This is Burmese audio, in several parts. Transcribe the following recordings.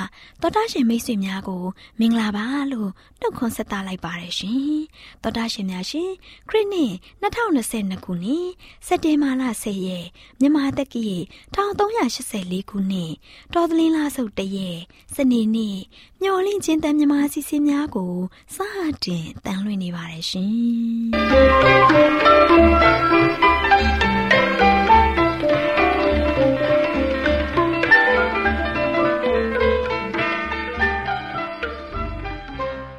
ချင်းတန်လွင့်စီစဉ်မှတော်တာရှင်မိတ်ဆွေများကို မင်္ဂလာပါလို့နှုတ်ခွန်းဆက်သလိုက်ပါတယ်ရှင်။တော်တာရှင်များရှင်ခရစ်နှစ်2022ခုနှစ်စက်တင်ဘာလ10ရက်မြန်မာတက္ကီ1384ခုနှစ်တော်သလင်းလားစုတ်တရက်စနေနေ့မျော်လင့်ချင်းတန်မြမာစီစဉ်များကိုစတင်တန်လွင့်နေပါတယ်ရှင်။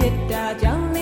ရှင်ဒေ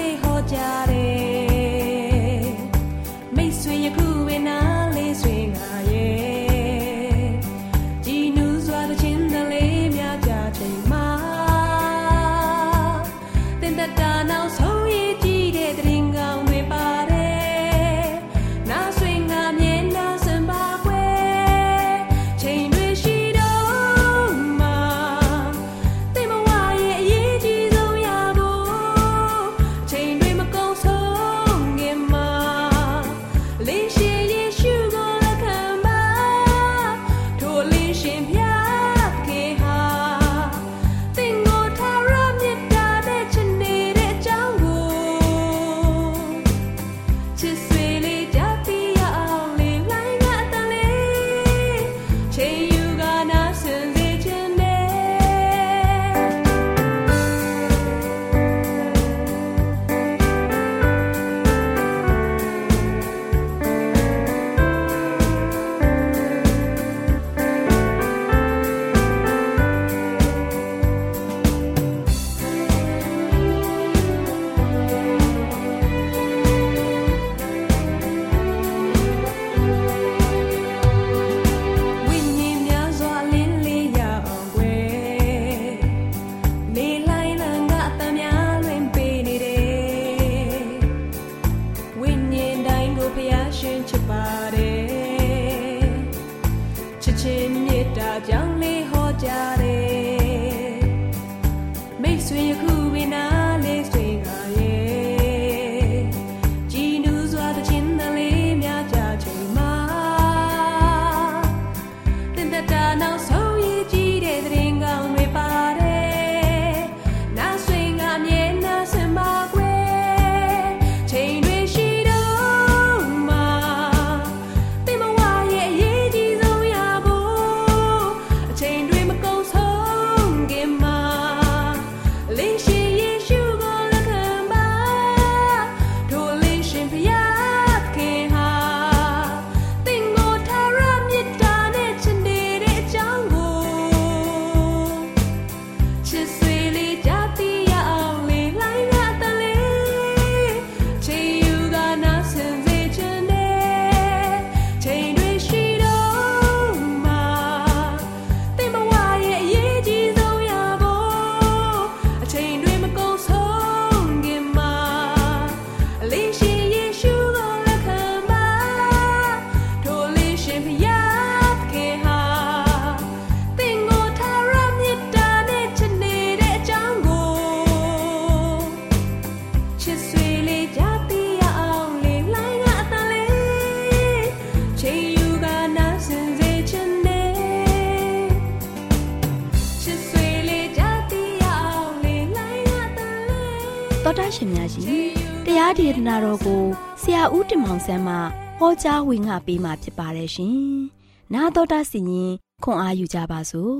နာတော်ကိုဆရာဦးတင်မောင်ဆန်းမှဟောကြားဝင်ငါပေးมาဖြစ်ပါတယ်ရှင်။နာတော်တာစီရင်ခွန်အားယူကြပါစို့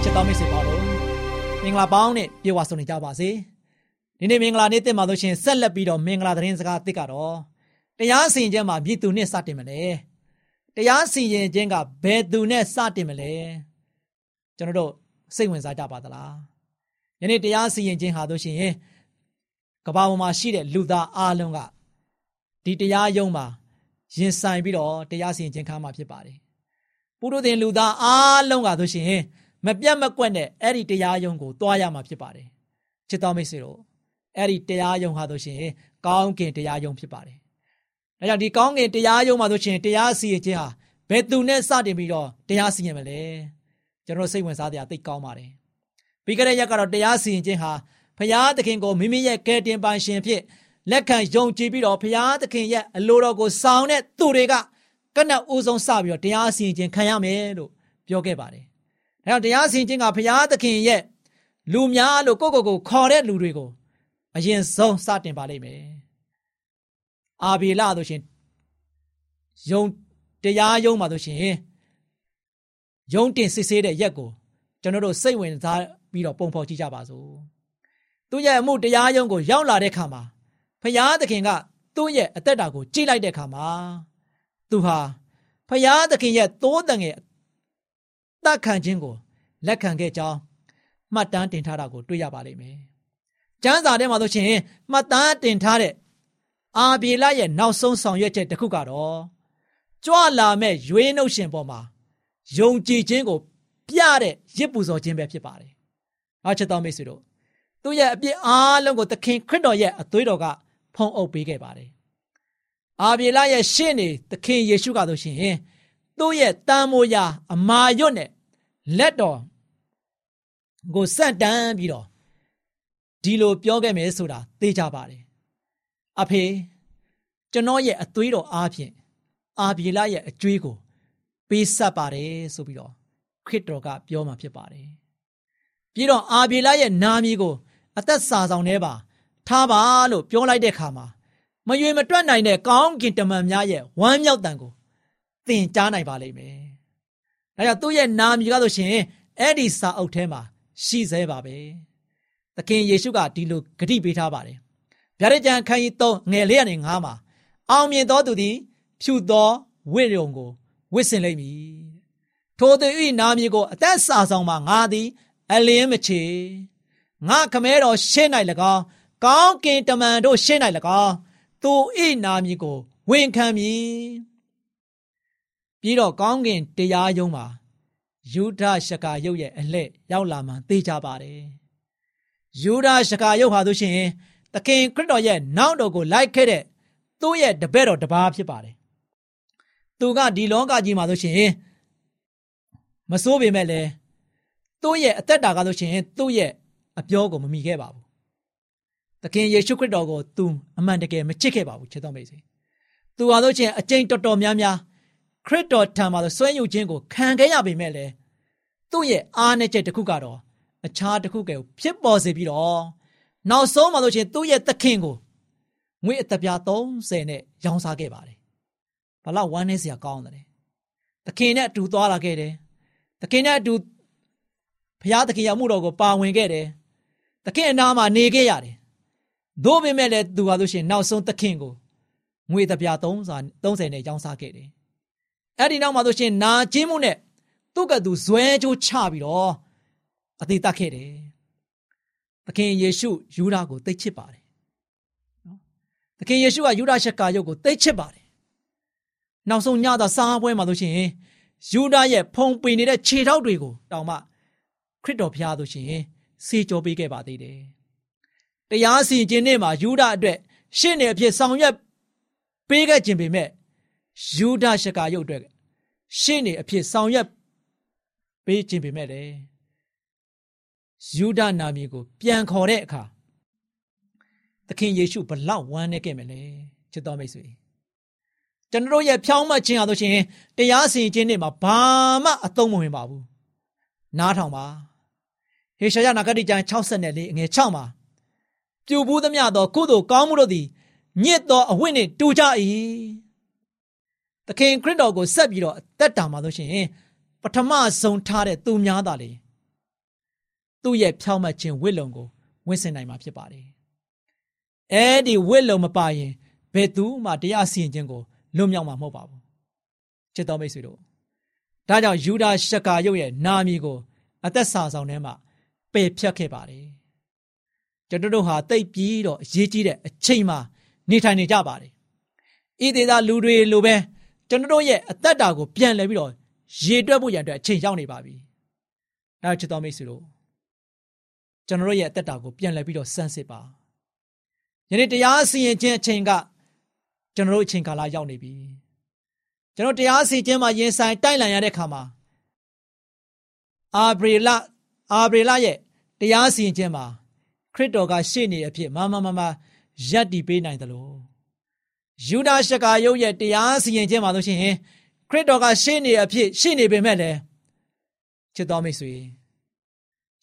။ချစ်တော်မိတ်ဆွေပေါင်းတို့မင်္ဂလာပေါင်းနဲ့ပြေဝဆုံနေကြပါစေ။ဒီဒီနေ့မင်္ဂလာနေ့တင်ပါလို့ရှင်ဆက်လက်ပြီးတော့မင်္ဂလာသတင်းစကားအသစ်ကတော့တရားစီရင်ခြင်းမှာမြည်သူနဲ့စတင်မလဲတရားစီရင်ခြင်းကဘယ်သူနဲ့စတင်မလဲကျွန်တော်တို့ စိတ်ဝင်စားကြပါသလားယနေ့တရားစီရင်ခြင်းဟာတို့ရှင်ကဘာပေါ်မှာရှိတဲ့လူသားအားလုံးကဒီတရားယုံမှာရင်ဆိုင်ပြီးတော့တရားစီရင်ခြင်းခံမှာဖြစ်ပါတယ်ပုရုသင်လူသားအားလုံးကတို့ရှင်မပြတ်မကွက်နဲ့အဲ့ဒီတရားယုံကိုတွားရမှာဖြစ်ပါတယ်ချစ်တော်မိတ်ဆွေတို့အဲ့ဒီတရားယုံဟာတို့ရှင်ကောင်းကင်တရားယုံဖြစ်ပါတယ်ဒါကြောင့်ဒီကောင်းကင်တရားယုံမှာတို့ရှင်တရားစီရင်ခြင်းဟာဘယ်သူနဲ့စတင်ပြီးတော့တရားစီရင်မလဲ ကျွန်တော်စိတ်ဝင်စားတဲ့အသိကောင်းပါတယ်ပြီးကြတဲ့ရက်ကတော့တရားစီရင်ခြင်းဟာဖရာသခင်ကိုမိမိရဲ့ကယ်တင်ပိုင်ရှင်ဖြစ်လက်ခံယုံကြည်ပြီးတော့ဖရာသခင်ရဲ့အလိုတော်ကိုဆောင်တဲ့သူတွေကကနဦးဆုံးစပြီးတော့တရားစီရင်ခြင်းခံရမယ်လို့ပြောခဲ့ပါတယ်။ဒါကြောင့်တရားစီရင်ခြင်းကဖရာသခင်ရဲ့လူများလို့ကိုယ့်ကိုယ်ကိုခေါ်တဲ့လူတွေကိုအရင်ဆုံးစတင်ပါလိမ့်မယ်။အာဘေလဆိုရှင်ယုံတရားယုံမှာဆိုရှင် ယုံတင်စစ်ဆေးတဲ့ရက်ကိုကျွန်တော်တို့စိတ်ဝင်စားပြီးတော့ပုံဖော်ကြည့်ကြပါစို့။သူရဲ့အမှုတရားယုံကိုရောက်လာတဲ့ခါမှာဖယားသခင်ကသူ့ရဲ့အသက်တာကိုကြည့်လိုက်တဲ့ခါမှာသူဟာဖယားသခင်ရဲ့သိုးတန်ရဲ့တတ်ခံခြင်းကိုလက်ခံခဲ့ကြောင်းမှတ်တမ်းတင်ထားတာကိုတွေ့ရပါလိမ့်မယ်။ကျမ်းစာထဲမှာဆိုရှင်မှတ်တမ်းတင်ထားတဲ့အာဘေလရဲ့နောက်ဆုံးဆောင်ရွက်ချက်တစ်ခုကတော့ကြွလာမဲ့ရွေးနှုတ်ရှင်ပေါ်မှာ ယုံကြည်ခြင်းကို ပြတဲ့ရစ်ပူဇော်ခြင်းပဲဖြစ်ပါတယ်။အားချစ်တော်မိတ်ဆွေတို့သူ့ရဲ့အပြစ်အားလုံးကိုသခင်ခရစ်တော်ရဲ့အသွေးတော်ကဖုံးအုပ်ပေးခဲ့ပါတယ်။အာဘေလရဲ့ရှေ့နေသခင်ယေရှုကဆိုရှင်သူ့ရဲ့တန်မိုးရာအမာရွတ်နဲ့လက်တော်ကိုစန့်တန်းပြီးတော့ဒီလိုပြောခဲ့မယ်ဆိုတာသိကြပါတယ်။အဖေကျွန်တော်ရဲ့အသွေးတော်အားဖြင့်အာဘေလရဲ့အကျွေးကို ပေးဆက်ပါတယ်ဆိုပြီးတော့ခရစ်တော်ကပြောมาဖြစ်ပါတယ်။ပြီးတော့အာဘေလရဲ့နာမည်ကို အသက်စာဆောင်ထဲပါထားပါလို့ပြောလိုက်တဲ့ခါမှာမရွေမတွက်နိုင်တဲ့ကောင်းကင်တမန်များရဲ့ဝမ်းမြောက်တန်ကိုသင်ကြားနိုင်ပါလိမ့်မယ်။ဒါကြောင့်သူ့ရဲ့နာမည်ကဆိုရှင်အဲ့ဒီစာအုပ်ထဲမှာရှိသေးပါပဲ။သခင်ယေရှုကဒီလိုဂတိပေးထားပါတယ်။ဗျာဒိတ်ကျမ်းခန်းကြီး3ငယ်လေးကနေ9မှာအောင်မြင်သောသူသည်ဖြူသောဝိရုံကို ဝစ်စင်လိမ့်မည်။ထိုသူ၏နာမည်ကိုအသက်စာဆောင်မှာငါသည် အလင်းမချေငါခမဲတော်ရှင်း၌၎င်းကောင်းကင်တမန်တို့ရှင်း၌၎င်းသူ၏နာမည်ကိုဝန်ခံမည်ပြီးတော့ကောင်းကင်တရားယုံမှာယူဒရှကာယုတ်ရဲ့အလှဲ့ရောက်လာမှသိကြပါတယ်ယူဒရှကာယုတ်ဟာဆိုရှင်သခင်ခရစ်တော်ရဲ့နောက်တော်ကိုလိုက်ခဲ့တဲ့သူ့ရဲ့တပည့်တော်တစ်ပါးဖြစ်ပါတယ် သူကဒီလောကကြီးမှာဆိုရှင်မစိုးပေမဲ့လည်းသူ့ရဲ့အသက်တာကဆိုရှင်သူ့ရဲ့အပြောကိုမမိခဲ့ပါဘူးသခင်ယေရှုခရစ်တော်ကိုသူအမှန်တကယ်မချစ်ခဲ့ပါဘူးချစ်တော်မိတ်ဆွေသူဟာဆိုရှင်အကျင့်တော်တော်များများခရစ်တော်ထံမှာဆွဲယူခြင်းကိုခံခဲ့ရပေမဲ့လည်းသူ့ရဲ့အားနည်းချက်တစ်ခုကတော့အခြားတစ်ခုကဖြစ်ပေါ်စေပြီးတော့နောက်ဆုံးမှာဆိုရှင်သူ့ရဲ့သခင်ကိုငွေအသက်ပြား30နဲ့ရောင်းစားခဲ့ပါတယ်။ ဘာလို့ဝမ်းနေစရာကောင်းတယ်။သခင်နဲ့အတူသွားလာခဲ့တယ်။သခင်နဲ့အတူဘုရားသခင်ရဲ့မှုတော်ကိုပါဝင်ခဲ့တယ်။သခင်အနာမှာနေခဲ့ရတယ်။သို့ပေမဲ့လည်းသူဟာဆိုရှင်နောက်ဆုံးသခင်ကိုငွေတပြား30 30နဲ့ရောင်းစားခဲ့တယ်။အဲ့ဒီနောက်မှာဆိုရှင်နာကျင်းမှုနဲ့သူ့ကသူဇွဲကြိုးချပြီးတော့အသေးတတ်ခဲ့တယ်။သခင်ယေရှုယူဒာကိုသိချစ်ပါတယ်။နော်။သခင်ယေရှုကယူဒာရှက်ကာယုတ်ကိုသိချစ်ပါတယ်။ နောက်ဆုံးညသာစားပွဲမှာဆိုရှင်ယူဒာရဲ့ဖုံပင်နေတဲ့ခြေထောက်တွေကိုတောင်မှခရစ်တော်ဘုရားဆိုရှင်စေကြောပေးခဲ့ပါသေးတယ်။တရားစီရင်ခြင်းနေ့မှာယူဒာအတွက်ရှင်းနေအဖြစ်ဆောင်ရွက်ပေးခဲ့ခြင်းပေမဲ့ယူဒရှကာယုတ်အတွက်ရှင်းနေအဖြစ်ဆောင်ရွက်ပေးခြင်းပေမဲ့လေယူဒနာမည်ကို ပြန်ခေါ်တဲ့အခါသခင်ယေရှုဘလောက်ဝမ်းနေခဲ့မလဲချစ်တော်မိတ်ဆွေ ကျွန်တော်ရဲ့ဖြောင်းမှတ်ခြင်းဟာဆိုရှင်တရားစီရင်ခြင်းနေ့မှာဘာမှအသုံးမဝင်ပါဘူးနားထောင်ပါဟေရှာယနာဂတိကျမ်း64အငယ်6မှာပြူဘူးသမျှသောကုသိုလ်ကောင်းမှုတို့သည်ညစ်သောအဝတ်နှင့်တူကြ၏သခင်ခရစ်တော်ကိုဆက်ပြီးတော့အသက်တာမှာလို့ရှိရင်ပထမဆုံးထားတဲ့သူများသာလေသူ့ရဲ့ဖြောင့်မတ်ခြင်းဝိလုံကိုဝင့်စင်နိုင်မှာဖြစ်ပါတယ်အဲ့ဒီဝစ်လုံမပါရင်ဘယ်သူမှတရားစီရင်ခြင်းကို လွတ်မြောက်မှာမဟုတ်ပါဘူးချစ်တော်မိတ်ဆွေတို့ဒါကြောင့်ယူဒာရှကာယုတ်ရဲ့နာမည်ကို အသက်စာဆောင်ထဲမှာပယ်ဖြတ်ခဲ့ပါတယ်ကျွန်တော်တို့ဟာတိတ်ပြီးတော့အရေးကြီးတဲ့အချိန်မှာနေထိုင်နေကြပါတယ်ဤဒေသလူတွေလိုပဲကျွန်တော်တို့ရဲ့အသက်တာကိုပြန်လဲပြီးတော့ရေတွက်ဖို့ရန်အတွက်အချိန်ရောက်နေပါပြီဒါချစ်တော်မိတ်ဆွေတို့ကျွန်တော်တို့ရဲ့အသက်တာကိုပြန်လဲပြီးတော့စမ်းစစ်ပါယနေ့တရားစီရင်ခြင်းအချိန်က ကျွန်တော်တို့အချိန်ကာလရောက်နေပြီကျွန်တော်တရားစီခြင်းမှာရင်ဆိုင်တိုက်လန်ရတဲ့ခါမှာအာဗြေလအာဗြေလရဲ့တရားစီရင်ခြင်းမှာခရစ်တော်ကရှေ့နေအဖြစ်မမမမရပ်တည်ပေးနိုင်တယ်လို့ယူဒရှကာယုတ်ရဲ့တရားစီရင်ခြင်းမှာလို့ရှိရင်ခရစ်တော်ကရှေ့နေအဖြစ်ရှေ့နေပေမဲ့လည်းချစ်တော်မိတ်ဆွေ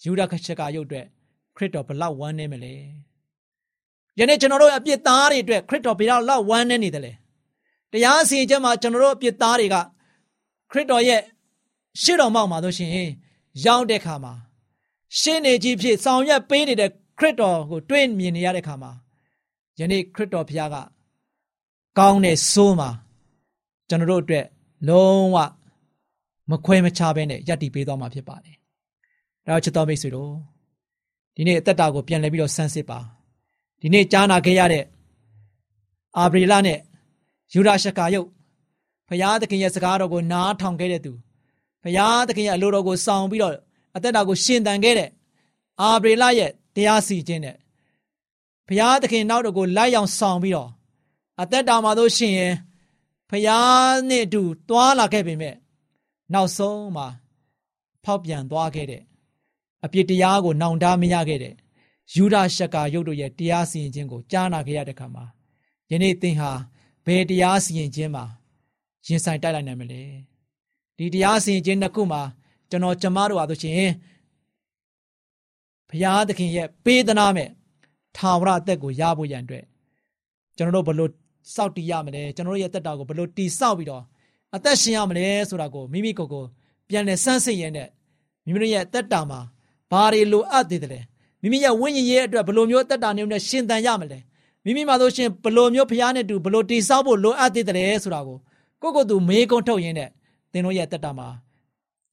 ယူဒရှကာယုတ်အတွက်ခရစ်တော်ဘလောက်ဝမ်းနေမလဲ ယနေ့ကျွန်တော်တို့အပြစ်သားတွေအတွက်ခရစ်တော်ဘယ်လောက်ဝမ်းနေနေတယ်လဲတရားစီရင်ခြင်းမှာကျွန်တော်တို့အပြစ်သားတွေကခရစ်တော်ရဲ့ရှေ့တော်မောက်မှာဆိုရှင်ရောက်တဲ့ခါမှာရှေ့နေကြီးဖြစ်ဆောင်ရွက်ပေးနေတဲ့ခရစ်တော်ကိုတွေ့မြင်နေရတဲ့ခါမှာယနေ့ခရစ်တော်ဘုရားကကောင်းတဲ့ဆိုးမှာကျွန်တော်တို့အတွက်လုံးဝမခွဲမခြားဘဲနဲ့ယက်တည်ပေးသွားမှာဖြစ်ပါတယ်။ဒါချစ်တော်မိတ်ဆွေတို့ဒီနေ့အသက်တာကိုပြန်လဲပြီးတော့ဆန်းစစ်ပါ ဒီနေ့ကြားနာခဲ့ရတဲ့အာဗြေလနဲ့ယူဒရှကာယုတ်ဖရာသခင်ရဲ့စကားတော်ကိုနားထောင်ခဲ့တဲ့သူဖရာသခင်ရဲ့အလိုတော်ကိုစောင့်ပြီးတော့အသက်တာကိုရှင်သန်ခဲ့တဲ့အာဗြေလရဲ့တရားစီခြင်းနဲ့ဖရာသခင်နောက်တော်ကိုလိုက်အောင်ဆောင်ပြီးတော့အသက်တာမှာတို့ရှင်ရင်ဖရာနဲ့အတူတွာလာခဲ့ပေမဲ့နောက်ဆုံးမှာဖောက်ပြန်သွားခဲ့တဲ့အပြစ်တရားကိုနှောင်တမရခဲ့တဲ့ ယူဒရှကာယုတ်တို့ရဲ့တရားစီရင်ခြင်းကိုကြားနာခဲ့ရတဲ့ခါမှာယနေ့သင်ဟာဘယ်တရားစီရင်ခြင်းမှာရင်ဆိုင်တိုက်လိုက်နိုင်မလဲဒီတရားစီရင်ခြင်းတစ်ခုမှာကျွန်တော်ကျမတို့ဟာဆိုရှင်ဘုရားသခင်ရဲ့ပေးသနာမဲ့ထာဝရအသက်ကိုရဖို့ရန်အတွက်ကျွန်တော်တို့ဘလို့စောင့်တည်ရမလဲကျွန်တော်တို့ရဲ့တက်တာကိုဘလို့တည်ဆောက်ပြီးတော့အသက်ရှင်ရမလဲဆိုတာကိုမိမိကိုယ်ကိုပြန်လည်စမ်းစစ်ရင်းနဲ့မိမိတို့ရဲ့တက်တာမှာဘာတွေလိုအပ်သေးတယ်လဲ မိမိရဲ့ဝိညာဉ်ရေးအတွက်ဘယ်လိုမျိုးတက်တာနေနဲ့ရှင်သန်ရမလဲမိမိမှာဆိုရှင်ဘယ်လိုမျိုးဖျားနဲ့တူဘယ်လိုတည်ဆောက်ဖို့လိုအပ်သေးတယ်ဆိုတာကိုကိုယ့်ကိုယ်သူမေးခွန်းထုတ်ရင်းနဲ့သင်တို့ရဲ့တက်တာမှာ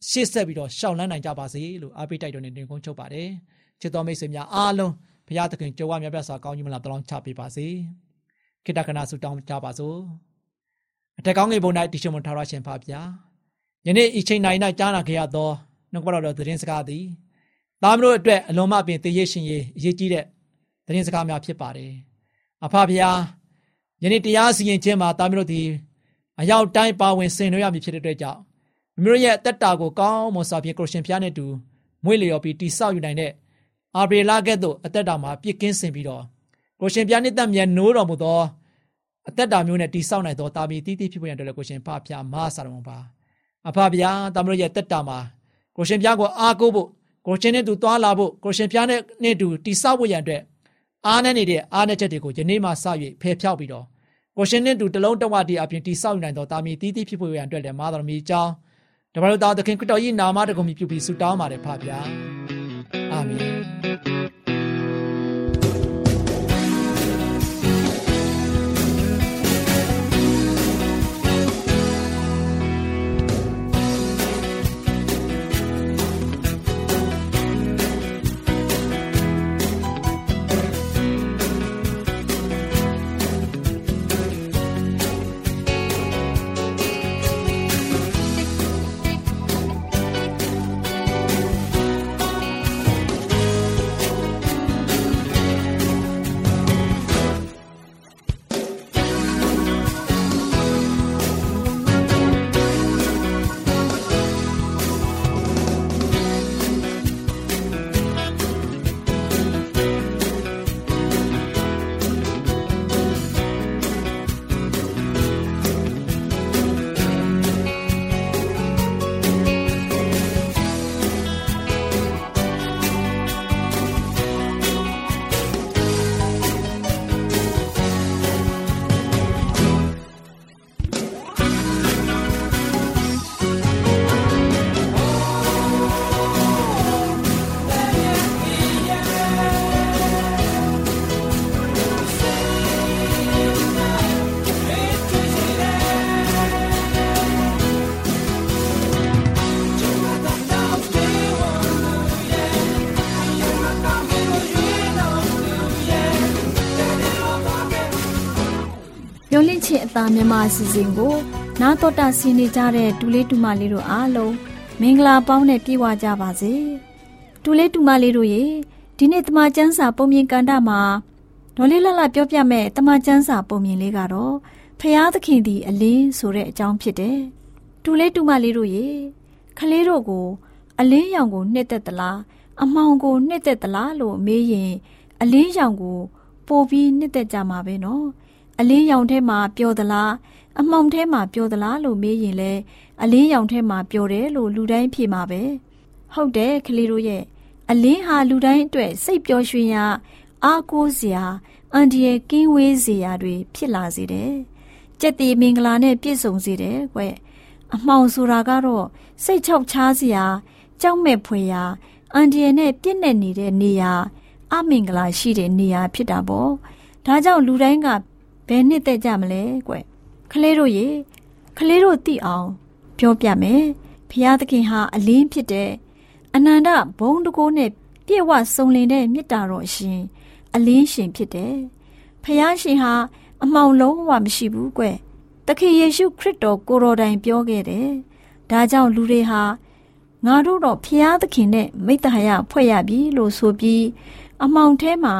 ရှေ့ဆက်ပြီးတော့ရှောင်လန်းနိုင်ကြပါစေလို့အားပေးတိုက်တွန်းနေတင်ကုန်းချုပ်ပါတယ်ချစ်တော်မိတ်ဆွေများအားလုံးဘုရားသခင်ကြွယ်ဝမြတ်ပြစွာကောင်းကြီးမလားတလောင်းချပေးပါစေခိတ္တကနာဆုတောင်းကြပါစို့အထက်ကောင်းငယ်ပုံ၌တည်ရှိမထာဝရရှင်ဖာဗျာယနေ့ဤချိန်၌ကြားနာခဲ့ရသောနှုတ်ကပတော်သတင်းစကားသည် သားမတို့အတွက်အလုံးမပင်တည်ရရှင်ရေးအရေးကြီးတဲ့သတင်းစကားများဖြစ်ပါတယ်အဖဖျားယနေ့တရားစီရင်ခြင်းမှာသားမတို့သည်အရောက်တိုင်းပါဝင်ဆင်နွှဲရမည်ဖြစ်တဲ့အတွက်ကြောင့်မိမိတို့ရဲ့တက်တာကိုကောင်းမွန်စွာဖြင့်ကိုရှင်ဖျားနဲ့တူမွေးလျော်ပြီးတိဆောက်ယူနိုင်တဲ့အာဗြေလာကဲ့သို့အသက်တာမှာပြစ်ကင်းစင်ပြီးတော့ကိုရှင်ဖျားနဲ့တတ်မြတ်နိုးတော်မူသောအသက်တာမျိုးနဲ့တိဆောက်နိုင်သောတာမီတီးတီးဖြစ်ပေါ်ရန်အတွက်ကိုရှင်ဖဖျားမဆာတော်ပါအဖဖျားသားမတို့ရဲ့တက်တာမှာကိုရှင်ဖျားကိုအားကိုးဖို့ ကိုရှင်နဲ့တူသွားလာဖို့ကိုရှင်ဖျားနဲ့နဲ့တူတိဆောက်ဖို့ရန်အတွက်အားနဲ့နေတဲ့အားနဲ့ချက်တွေကိုယနေ့မှစ၍ဖယ်ဖြောက်ပြီးတော့ကိုရှင်နဲ့တူတလုံးတဝတည်းအပြင်တိဆောက်နိုင်သောတာမီတီးတီးဖြစ်ပေါ်ရန်အတွက်လည်းမာတော်မီအကြောင်းတပါတော်သခင်ခရစ်တော်၏နာမတော်ကိုမြှုပ်ပြီးဆုတောင်းပါတယ်ဖဖျားအာ ချင်းအသားမြန်မာအစီအစဉ်ကို နားတော်တာဆင်းနေကြတဲ့ဒူလေးတူမလေးတို့အားလုံးမင်္ဂလာပေါင်းနဲ့ပြည့်ဝကြပါစေဒူလေးတူမလေးတို့ရေဒီနေ့တမချန်းစာပုံမြင်ကန်တာမှာဒေါ်လေးလှလှပြောပြမဲ့တမချန်းစာပုံမြင်လေးကတော့ဖျားသခင်ဒီအလင်းဆိုတဲ့အကြောင်းဖြစ်တယ်ဒူလေးတူမလေးတို့ရေခလေးတို့ကို အလင်းရောင်ကိုနှစ်သက်သလားအမောင်ကိုနှစ်သက်သလားလို့မေးရင်အလင်းရောင်ကို ပို့ပြီးနှစ်သက်ကြမှာပဲနော် အလင်းရောင်ထဲမှာပျော်သလားအမှောင်ထဲမှာပျော်သလားလို့မေးရင်လဲအလင်းရောင်ထဲမှာပျော်တယ်လို့လူတိုင်းဖြေမှာပဲဟုတ်တယ်ကလေးတို့ရဲ့အလင်းဟာလူတိုင်းအတွက်စိတ်ပျော်ရွှင်ရာအားကိုးစရာအန်ဒီရဲ့ကင်းဝေးစရာတွေဖြစ်လာစေတယ်ကြက်တီမင်္ဂလာနဲ့ပြည့်စုံစေတယ်ကွအမှောင်ဆိုတာကတော့စိတ်ချောက်ချားစရာကြောက်မဲ့ဖွယ်ရာအန်ဒီရဲ့နဲ့ပြည့်နေနေတဲ့နေရာအမင်္ဂလာရှိတဲ့နေရာဖြစ်တာပေါ့ဒါကြောင့်လူတိုင်းက ဘယ်နှစ်သက်ကြမလဲကွကလေးတို့ရေကလေးတို့သိအောင်ပြောပြမယ်ဖျားသခင်ဟာအလင်းဖြစ်တဲ့အနန္တဘုံတကိုးနဲ့ပြည့်ဝစုံလင်တဲ့မေတ္တာတော်ရှင်အလင်းရှင်ဖြစ်တယ်ဖျားရှင်ဟာအမှောင်လုံးဝမရှိဘူးကွသခင်ယေရှုခရစ်တော်ကိုတော်တိုင်ပြောခဲ့တယ်ဒါကြောင့်လူတွေဟာငါတို့တော့ဖျားသခင်နဲ့မိတ္တဟာယဖွဲ့ရပြီလို့ဆိုပြီးအမှောင်ထဲမှာ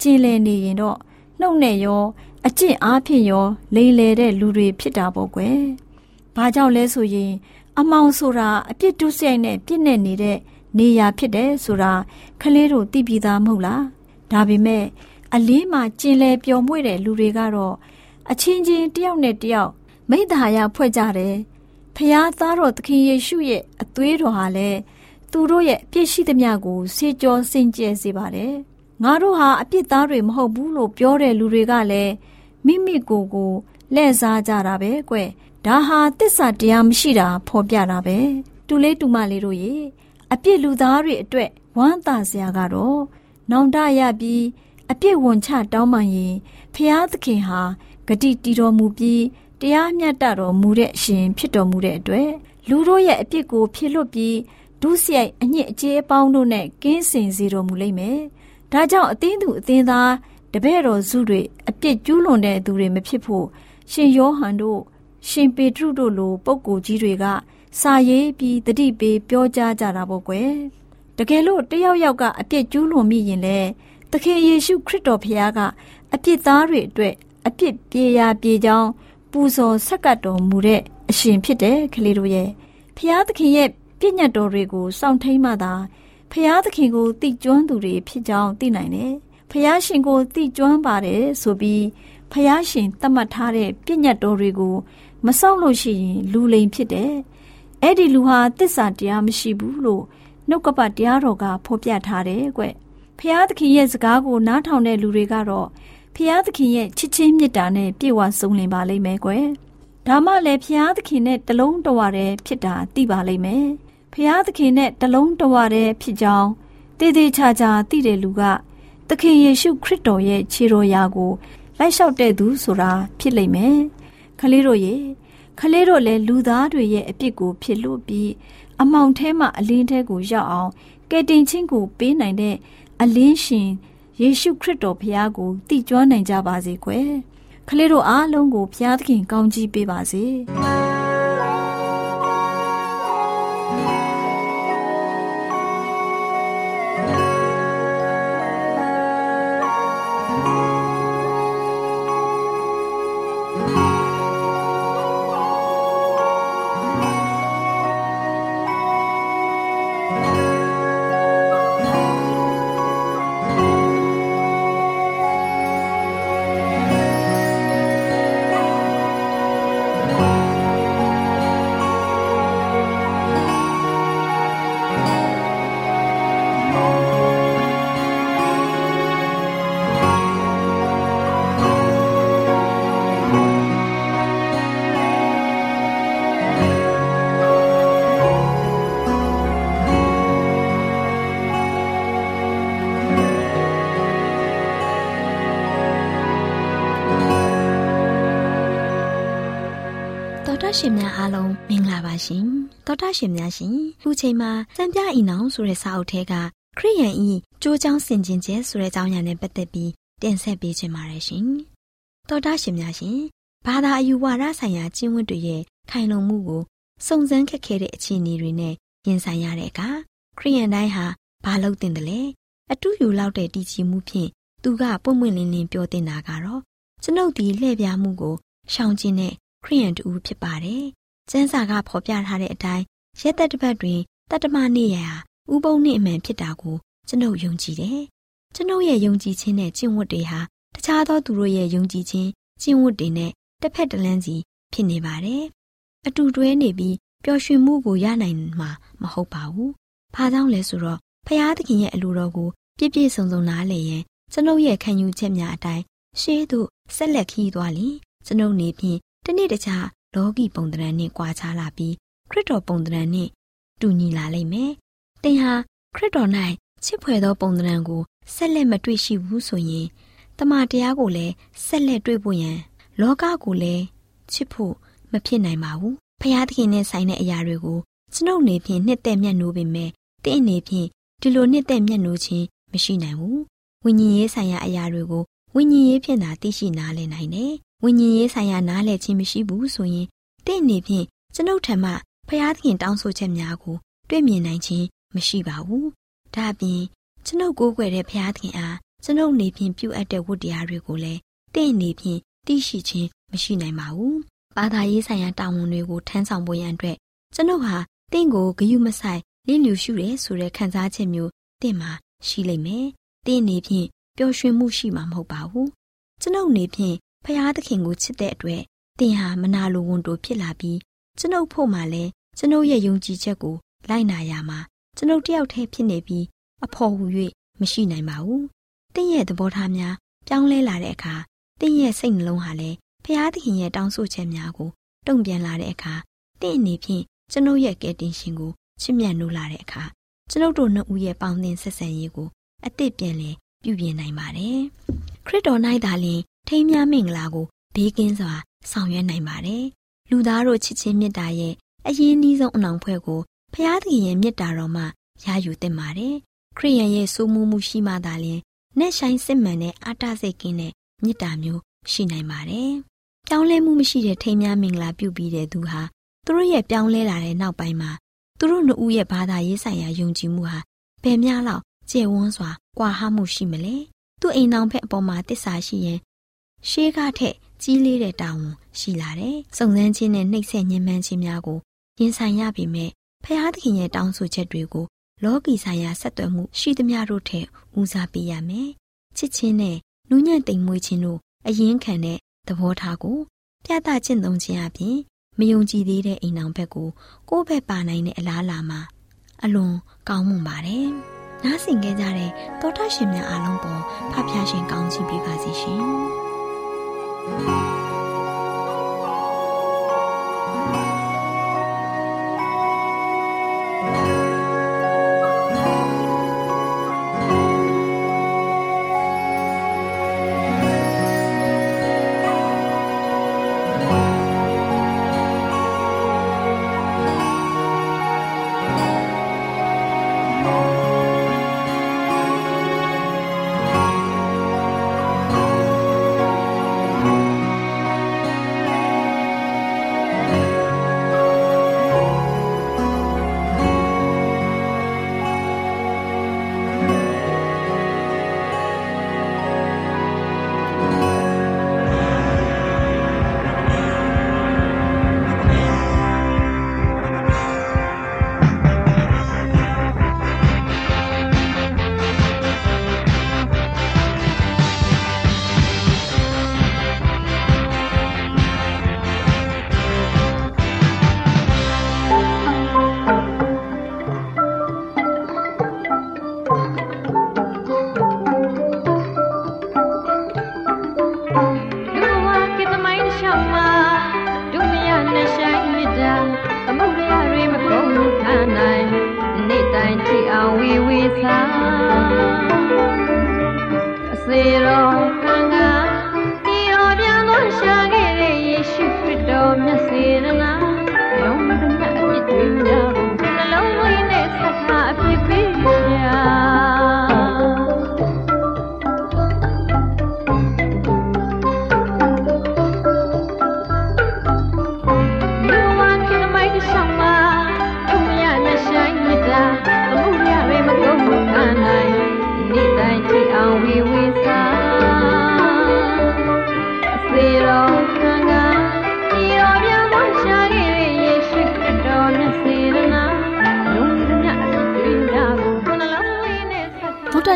ကြည်လည်နေရင်တော့နှုတ်နဲ့ရော အကျင့်အားဖြင့်ရော လိမ်လည်တဲ့လူတွေဖြစ်တာပေါ့ကွယ်။ဘာကြောင့်လဲဆိုရင် အမောင်ဆိုတာအပြစ်တုဆိုင်နဲ့ပြစ်နဲ့နေတဲ့နေရာဖြစ်တယ်ဆိုတာခလေးတို့သိပြီးသားမဟုတ်လား။ဒါပေမဲ့အလင်းမှာကျင်လည်ပျော်မွေ့တဲ့လူတွေကတော့အချင်းချင်းတယောက်နဲ့တယောက်မိသားရဖွဲ့ကြတယ်။ဖျားသားတော်သခင်ယေရှုရဲ့အသွေးတော်ဟာလည်းသူတို့ရဲ့ပြည့်ရှိသမျှကိုစေကြောစင်ကြယ်စေပါတယ်။ငါတို့ဟာအပြစ်သားတွေမဟုတ်ဘူးလို့ပြောတဲ့လူတွေကလည်း မိမိကိုယ်ကိုလှည့်စားကြတာပဲကွဒါဟာတစ္ဆာတရားမရှိတာဖော်ပြတာပဲတူလေးတူမလေးတို့ရေအပြစ်လူသားတွေအတွက်ဝမ်းသာစရာကတော့နောင်တရပြီးအပြစ်ဝန်ချတောင်းပန်ရင်ဖျားသခင်ဟာဂတိတီတော်မူပြီးတရားမျှတတော်မူတဲ့အရှင်ဖြစ်တော်မူတဲ့အတွက်လူတို့ရဲ့အပြစ်ကိုဖြစ်လွတ်ပြီးဒုစရိုက်အညစ်အကြေးအပေါင်းတို့နဲ့ကင်းစင်စေတော်မူလိမ့်မယ်။ဒါကြောင့်အသင်းသူအသင်းသားတပည့်တော်စုတွေအ ပြစ်ကျူးလွန်တဲ့သူတွေမဖြစ်ဖို့ရှင်ယောဟန်တို့ရှင်ပေတရုတို့လိုပုဂ္ဂိုလ်ကြီးတွေကစာရေးပြီးတတိပေးပြောကြားကြတာပေါ့ကွယ်တကယ်လို့တယောက်ယောက်ကအပြစ်ကျူးလွန်မိရင်လေသခင်ယေရှုခရစ်တော်ဖခင်ကအပြစ်သားတွေအတွက်အပြစ်ပြေရာပြေကြောင်းပူဇော်ဆက်ကပ်တော်မူတဲ့အရှင်ဖြစ်တယ်ကလေးတို့ရဲ့ဖခင်သခင်ရဲ့ပြည့်ညတ်တော်တွေကိုစောင့်ထိန်မှသာဖခင်သခင်ကိုတိကျွမ်းသူတွေဖြစ်ကြောင်းသိနိုင်တယ် ဖယားရှင်ကိုသိကျွမ်းပါတယ်ဆိုပြီးဖယားရှင်သတ်မှတ်ထားတဲ့ပြည့်ညတ်တော်တွေကိုမစောင့်လို့ရှိရင်လူလိမ်ဖြစ်တယ်။အဲ့ဒီလူဟာတစ္ဆာတရားမရှိဘူးလို့နှုတ်ကပတ်တရားတော်ကဖော်ပြထားတယ်ကွ။ဖယားသခင်ရဲ့စကားကိုနားထောင်တဲ့လူတွေကတော့ဖယားသခင်ရဲ့ချစ်ချင်းမေတ္တာနဲ့ပြည့်ဝစုံလင်ပါလိမ့်မယ်ကွ။ဒါမှလည်းဖယားသခင်နဲ့တလုံးတဝရတဲ့ဖြစ်တာသိပါလိမ့်မယ်။ဖယားသခင်နဲ့တလုံးတဝတဲ့ဖြစ်ကြောင်းတည်တည်ချာချာသိတဲ့လူက သခင်ယေရှုခရစ်တော်ရဲ့ခြေတော်ရာကိုလိုက်လျှောက်တဲ့သူဆိုတာဖြစ်လိမ့်မယ်။ခလေးတို့ရေခလေးတို့လည်းလူသားတွေရဲ့အပြစ်ကိုဖြစ်လို့ပြီးအမောင်ထဲမှာအလင်းထဲကိုရောက်အောင်ကယ်တင်ခြင်းကိုပေးနိုင်တဲ့အလင်းရှင်ယေရှုခရစ်တော်ဘုရားကိုတည်ကျွမ်းနိုင်ကြပါစေကွယ်။ခလေးတို့အားလုံးကိုဘုရားသခင်ကောင်းချီးပေးပါစေ။ ရှင်များအားလုံးမင်္ဂလာပါရှင်သောတာရှင်များရှင်ခုချိန်မှာစံပြဤနောင်ဆိုတဲ့စာအုပ်ထဲကခရိယန်ဤကြိုးချောင်းဆင်ခြင်ကျဲဆိုတဲ့အကြောင်းအရာနဲ့ပတ်သက်ပြီးတင်ဆက်ပေးချင်ပါတယ်ရှင်သောတာရှင်များရှင်ဘာသာအယူဝါဒဆိုင်ရာကျင့်ဝတ်တွေရဲ့ခိုင်လုံမှုကိုစုံစမ်းခက်ခဲတဲ့အခြေအနေတွေနဲ့ရင်ဆိုင်ရတဲ့အခါခရိယန်တိုင်းဟာဘာလုပ်တင်တယ်လဲအတူယူလောက်တဲ့တည်ကြည်မှုဖြင့်သူကပွင့်ပွင့်လင်းလင်းပြောတင်တာကတော့ကျွန်ုပ်ဒီလှည့်ပြားမှုကိုရှောင်ကျဉ်တဲ့ ခရိယန်တူဖြစ်ပါတယ်။ကျမ်းစာကဖော်ပြထားတဲ့အတိုင်းရက်သက်တစ်ပတ်တွင်တတ္တမနေ့ရာဥပုံနေ့အမှန်ဖြစ်တာကိုကျွန်ုပ်ယုံကြည်တယ်။ကျွန်ုပ်ရဲ့ယုံကြည်ခြင်းနဲ့ကျင့်ဝတ်တွေဟာတခြားသောသူတို့ရဲ့ယုံကြည်ခြင်းကျင့်ဝတ်တွေနဲ့တစ်ဖက်တစ်လမ်းစီဖြစ်နေပါတယ်။အတူတွဲနေပြီးပျော်ရွှင်မှုကိုရနိုင်မှာမဟုတ်ပါဘူး။ဘာကြောင့်လဲဆိုတော့ဖရာသခင်ရဲ့အလိုတော်ကိုပြည့်ပြည့်စုံစုံနားလည်ရင်ကျွန်ုပ်ရဲ့ခံယူချက်များအတိုင်းရှေးသို့ဆက်လက်ခီးသွားလျင်ကျွန်ုပ်နေဖြင့် တနေ့တခြားလောကီပုံသဏ္ဍာန်နှင့်ကွာခြားလာပြီးခရစ်တော်ပုံသဏ္ဍာန်နှင့်တူညီလာလိမ့်မယ်။သင်ဟာခရစ်တော်၌ချစ်ဖွယ်သောပုံသဏ္ဍာန်ကိုဆက်လက်မတွေ့ရှိဘူးဆိုရင်တမန်တရားကိုလည်းဆက်လက်တွေ့ဖို့ရန်လောကကိုလည်းချစ်ဖို့မဖြစ်နိုင်ပါဘူး။ဖျားသခင်နဲ့ဆိုင်တဲ့အရာတွေကိုကျွန်ုပ်နေဖြင့်နှစ်သက်မျက်နှိုးပေမဲ့တင့်အနေဖြင့်ဒီလိုနှစ်သက်မျက်နှိုးခြင်းမရှိနိုင်ဘူး။ဝိညာဉ်ရေးဆိုင်ရာအရာတွေကိုဝိညာဉ်ရေးဖြင့်သာသိရှိနားလည်နိုင်တယ်။ ဝိညာဉ်ရေးဆိုင်ရာနားလည်ခြင်းမရှိဘူးဆိုရင်တင့်အနေဖြင့်ကျွန်ုပ်ထံမှဖျားသခင်တောင်းဆိုချက်များကို တွေ့မြင်နိုင်ခြင်းမရှိပါဘူး။ဒါ့အပြင်ကျွန်ုပ်ကိုးကွယ်တဲ့ဖျားသခင်အားကျွန်ုပ်နေဖြင့်ပြုအပ်တဲ့ဝတ္တရားတွေကိုလည်းတင့်အနေဖြင့်သိရှိခြင်းမရှိနိုင်ပါဘူး။ဘာသာရေးဆိုင်ရာတာဝန်တွေကိုထမ်းဆောင်ဖို့ရန်အတွက်ကျွန်ုပ်ဟာတင့်ကိုဂယုမဆိုင်လင်းလျူရှုရဲဆိုတဲ့ခံစားချက်မျိုးတင့်မှာရှိလိမ့်မယ်။တင့်အနေဖြင့်ပျော်ရွှင်မှုရှိမှာမဟုတ်ပါဘူး။ကျွန်ုပ်နေဖြင့် ဖျားသခင်ကိုချစ်တဲ့အတွက်တင်ဟာမနာလိုဝန်တိုဖြစ်လာပြီးကျွန်ုပ်ဖို့မှလည်းကျွန်ုပ်ရဲ့ယုံကြည်ချက်ကိုလိုက်နာရမှာကျွန်ုပ်တယောက်တည်းဖြစ်နေပြီးအဖို့ဟူ၍မရှိနိုင်ပါဘူး။တင်းရဲ့သဘောထားများပြောင်းလဲလာတဲ့အခါတင်းရဲ့စိတ်နှလုံးဟာလည်းဖျားသခင်ရဲ့တောင်းဆိုချက်များကိုတုံ့ပြန်လာတဲ့အခါတင်းအနေဖြင့်ကျွန်ုပ်ရဲ့ကယ်တင်ရှင်ကိုချစ်မြတ်နိုးလာတဲ့အခါကျွန်ုပ်တို့နှစ်ဦးရဲ့ပေါင်းသင်းဆက်ဆံရေးကိုအသစ်ပြန်လည်ပြုပြင်နိုင်ပါတယ်။ခရစ်တော်၌သာလျှင် ထိမ်းမြမင်္ဂလာကိုဘေးကင်းစွာ ဆောင်ရွက်နိုင်ပါတယ်။လူသားတို့ချစ်ချင်းမေတ္တာရဲ့အရေးနှီးဆုံးအနောင်ဖွဲ့ကိုဖျားသခင်ရဲ့မေတ္တာတော်မှရယူသင့်ပါတယ်။ခရိယန်ရဲ့စိုးမှုမှုရှိမှသာလျှင်နဲ့ဆိုင်စစ်မှန်တဲ့အာတစိတ်ကင်းတဲ့မေတ္တာမျိုးရှိနိုင်ပါတယ်။ပြောင်းလဲမှုမရှိတဲ့ထိမ်းမြမင်္ဂလာပြုပြီးတဲ့သူဟာသူတို့ရဲ့ပြောင်းလဲလာတဲ့နောက်ပိုင်းမှာသူတို့နှစ်ဦးရဲ့ဘာသာရေးဆိုင်ရာယုံကြည်မှုဟာဘယ်များလောက်ကျယ်ဝန်းစွာကွာဟမှုရှိမလဲ။သူ့အိမ်တော်ဖက်အပေါ်မှာတစ္ဆာရှိရင် ရှေးကားထက်ကြီးလေးတဲ့တာဝန်ရှိလာတယ်။စုံစမ်းခြင်းနဲ့နှိပ်စက်ညှဉ်းပန်းခြင်းများကိုရင်ဆိုင်ရပေမဲ့ဖျားသခင်ရဲ့တောင်းဆိုချက်တွေကိုလောကီဆိုင်ရာဆက်သွယ်မှုရှိသမျှတို့ထက်ဦးစားပေးရမယ်။ချစ်ချင်းနဲ့နူးညံ့သိမ်မွေ့ခြင်းတို့အရင်ခံတဲ့သဘောထားကိုပြသကျင့်သုံးခြင်းအပြင်မယုံကြည်သေးတဲ့အိမ်အောင်ဘက်ကိုကိုယ့်ဘက်ပါနိုင်တဲ့အလားအလာမှာအလွန်ကောင်းမွန်ပါတယ်။နားဆင်ကြကြတဲ့တောထရှင်များအားလုံးပေါ်ဖဖျားရှင်ကောင်းချီးပေးပါစီရှင်။ တာ